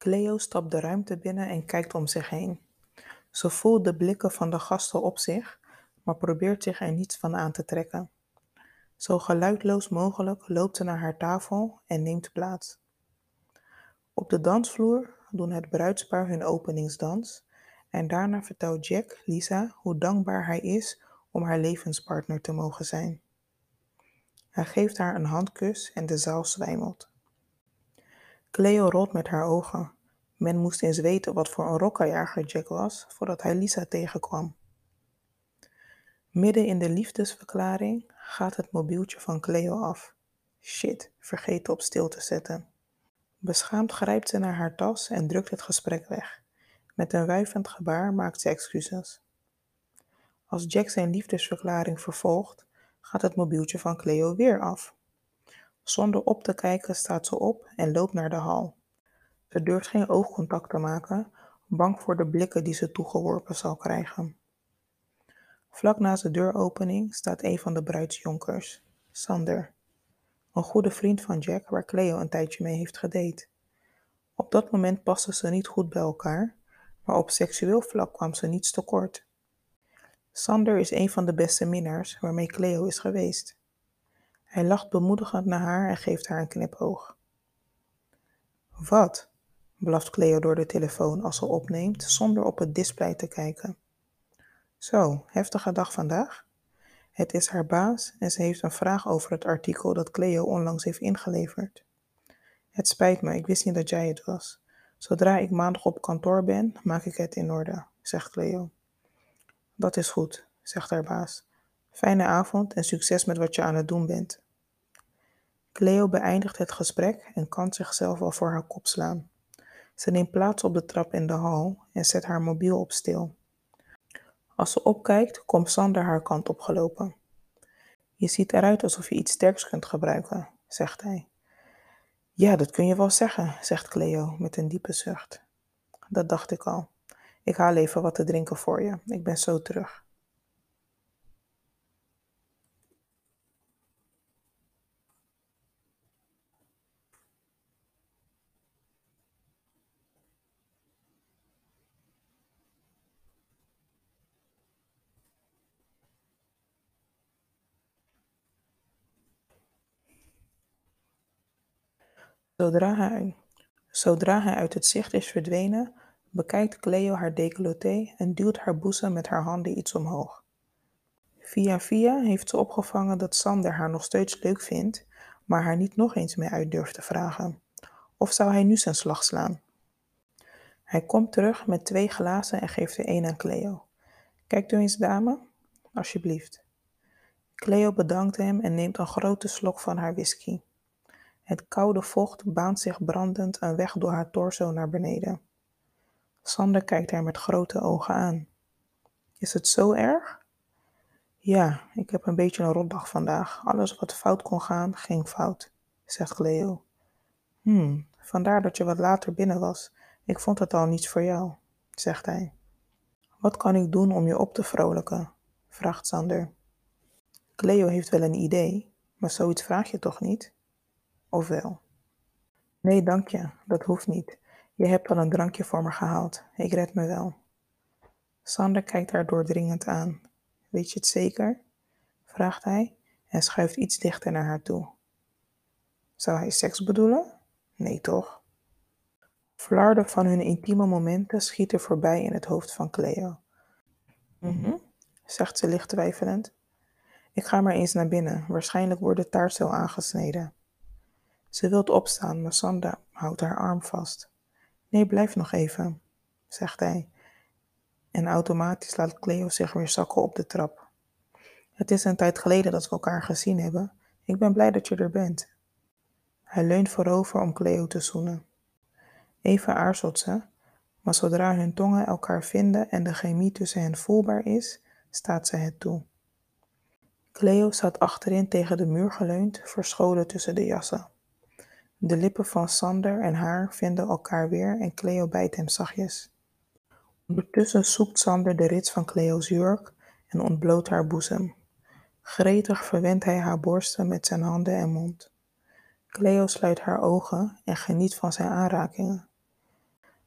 Cleo stapt de ruimte binnen en kijkt om zich heen. Ze voelt de blikken van de gasten op zich, maar probeert zich er niets van aan te trekken. Zo geluidloos mogelijk loopt ze naar haar tafel en neemt plaats. Op de dansvloer doen het bruidspaar hun openingsdans en daarna vertelt Jack Lisa hoe dankbaar hij is om haar levenspartner te mogen zijn. Hij geeft haar een handkus en de zaal zwijmelt. Cleo rolt met haar ogen. Men moest eens weten wat voor een rokkenjager Jack was voordat hij Lisa tegenkwam. Midden in de liefdesverklaring gaat het mobieltje van Cleo af. Shit, vergeten op stil te zetten. Beschaamd grijpt ze naar haar tas en drukt het gesprek weg. Met een wuivend gebaar maakt ze excuses. Als Jack zijn liefdesverklaring vervolgt, gaat het mobieltje van Cleo weer af. Zonder op te kijken staat ze op en loopt naar de hal. Ze durft geen oogcontact te maken, bang voor de blikken die ze toegeworpen zal krijgen. Vlak naast de deuropening staat een van de bruidsjonkers, Sander, een goede vriend van Jack waar Cleo een tijdje mee heeft gedate. Op dat moment pasten ze niet goed bij elkaar, maar op seksueel vlak kwam ze niets tekort. Sander is een van de beste minnaars waarmee Cleo is geweest. Hij lacht bemoedigend naar haar en geeft haar een knipoog. Wat? blaft Cleo door de telefoon als ze opneemt, zonder op het display te kijken. Zo, heftige dag vandaag? Het is haar baas en ze heeft een vraag over het artikel dat Cleo onlangs heeft ingeleverd. Het spijt me, ik wist niet dat jij het was. Zodra ik maandag op kantoor ben, maak ik het in orde, zegt Cleo. Dat is goed, zegt haar baas. Fijne avond en succes met wat je aan het doen bent. Cleo beëindigt het gesprek en kan zichzelf al voor haar kop slaan. Ze neemt plaats op de trap in de hal en zet haar mobiel op stil. Als ze opkijkt, komt Sander haar kant op gelopen. Je ziet eruit alsof je iets sterks kunt gebruiken, zegt hij. Ja, dat kun je wel zeggen, zegt Cleo met een diepe zucht. Dat dacht ik al. Ik haal even wat te drinken voor je. Ik ben zo terug. Zodra hij, zodra hij uit het zicht is verdwenen, bekijkt Cleo haar decolleté en duwt haar boezem met haar handen iets omhoog. Via via heeft ze opgevangen dat Sander haar nog steeds leuk vindt, maar haar niet nog eens meer uit durft te vragen. Of zou hij nu zijn slag slaan? Hij komt terug met twee glazen en geeft er één aan Cleo. Kijkt u eens, dame? Alsjeblieft. Cleo bedankt hem en neemt een grote slok van haar whisky. Het koude vocht baant zich brandend een weg door haar torso naar beneden. Sander kijkt haar met grote ogen aan. Is het zo erg? Ja, ik heb een beetje een rotdag vandaag. Alles wat fout kon gaan, ging fout, zegt Cleo. Hmm, vandaar dat je wat later binnen was. Ik vond het al niets voor jou, zegt hij. Wat kan ik doen om je op te vrolijken? vraagt Sander. Cleo heeft wel een idee, maar zoiets vraag je toch niet? Of wel? Nee, dank je, dat hoeft niet. Je hebt al een drankje voor me gehaald. Ik red me wel. Sander kijkt haar doordringend aan. Weet je het zeker? vraagt hij en schuift iets dichter naar haar toe. Zou hij seks bedoelen? Nee, toch? Flarden van hun intieme momenten schieten voorbij in het hoofd van Cleo. Mhm, zegt ze licht twijfelend. Ik ga maar eens naar binnen. Waarschijnlijk wordt de taart zo aangesneden. Ze wilt opstaan, maar Sander houdt haar arm vast. Nee, blijf nog even, zegt hij. En automatisch laat Cleo zich weer zakken op de trap. Het is een tijd geleden dat we elkaar gezien hebben. Ik ben blij dat je er bent. Hij leunt voorover om Cleo te zoenen. Even aarzelt ze, maar zodra hun tongen elkaar vinden en de chemie tussen hen voelbaar is, staat ze het toe. Cleo staat achterin tegen de muur geleund, verscholen tussen de jassen. De lippen van Sander en haar vinden elkaar weer en Cleo bijt hem zachtjes. Ondertussen zoekt Sander de rits van Cleo's jurk en ontbloot haar boezem. Gretig verwendt hij haar borsten met zijn handen en mond. Cleo sluit haar ogen en geniet van zijn aanrakingen.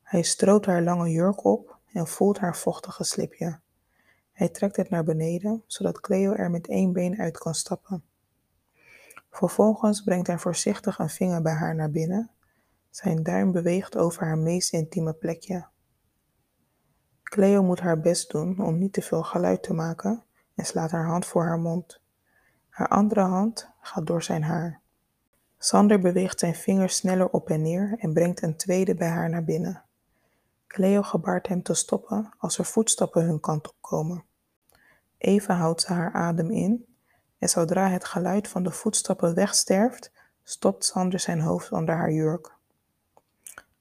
Hij stroopt haar lange jurk op en voelt haar vochtige slipje. Hij trekt het naar beneden, zodat Cleo er met één been uit kan stappen. Vervolgens brengt hij voorzichtig een vinger bij haar naar binnen. Zijn duim beweegt over haar meest intieme plekje. Cleo moet haar best doen om niet te veel geluid te maken en slaat haar hand voor haar mond. Haar andere hand gaat door zijn haar. Sander beweegt zijn vingers sneller op en neer en brengt een tweede bij haar naar binnen. Cleo gebaart hem te stoppen als er voetstappen hun kant op komen. Even houdt ze haar adem in en zodra het geluid van de voetstappen wegsterft, stopt Sander zijn hoofd onder haar jurk.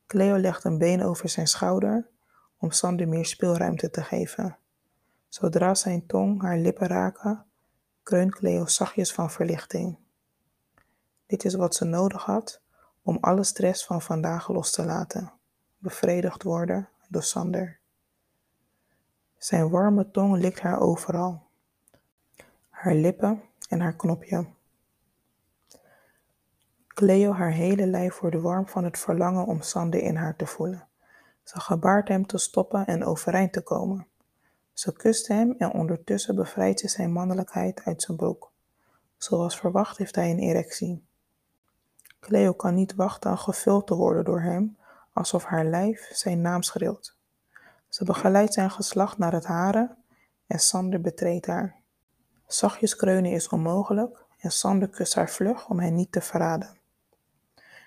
Cleo legt een been over zijn schouder om Sander meer speelruimte te geven. Zodra zijn tong haar lippen raken, kreunt Cleo zachtjes van verlichting. Dit is wat ze nodig had om alle stress van vandaag los te laten, bevredigd worden door Sander. Zijn warme tong likt haar overal, haar lippen en haar knopje. Cleo haar hele lijf wordt warm van het verlangen om Sander in haar te voelen. Ze gebaart hem te stoppen en overeind te komen. Ze kust hem en ondertussen bevrijdt ze zijn mannelijkheid uit zijn broek. Zoals verwacht heeft hij een erectie. Cleo kan niet wachten gevuld te worden door hem, alsof haar lijf zijn naam schreeuwt. Ze begeleidt zijn geslacht naar het haren en Sander betreedt haar. Zachtjes kreunen is onmogelijk en Sander kust haar vlug om hen niet te verraden.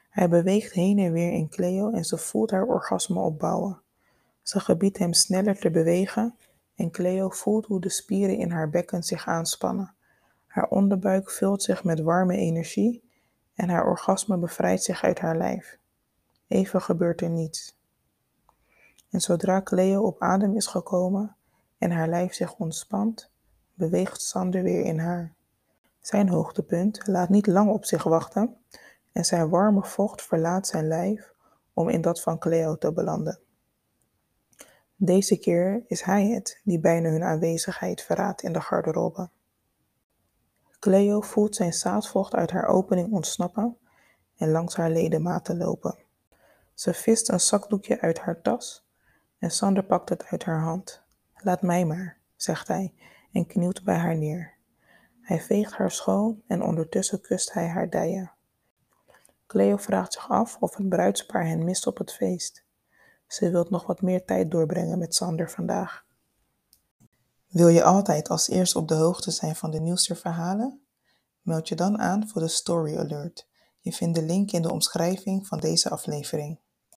Hij beweegt heen en weer in Cleo en ze voelt haar orgasme opbouwen. Ze gebiedt hem sneller te bewegen en Cleo voelt hoe de spieren in haar bekken zich aanspannen. Haar onderbuik vult zich met warme energie en haar orgasme bevrijdt zich uit haar lijf. Even gebeurt er niets. En zodra Cleo op adem is gekomen en haar lijf zich ontspant, beweegt Sander weer in haar. Zijn hoogtepunt laat niet lang op zich wachten en zijn warme vocht verlaat zijn lijf om in dat van Cleo te belanden. Deze keer is hij het die bijna hun aanwezigheid verraadt in de garderobe. Cleo voelt zijn zaadvocht uit haar opening ontsnappen en langs haar ledematen lopen. Ze vist een zakdoekje uit haar tas en Sander pakt het uit haar hand. Laat mij maar, zegt hij en knielt bij haar neer. Hij veegt haar schoon en ondertussen kust hij haar dijen. Cleo vraagt zich af of het bruidspaar hen mist op het feest. Ze wilt nog wat meer tijd doorbrengen met Sander vandaag. Wil je altijd als eerste op de hoogte zijn van de nieuwste verhalen? Meld je dan aan voor de Story Alert. Je vindt de link in de omschrijving van deze aflevering.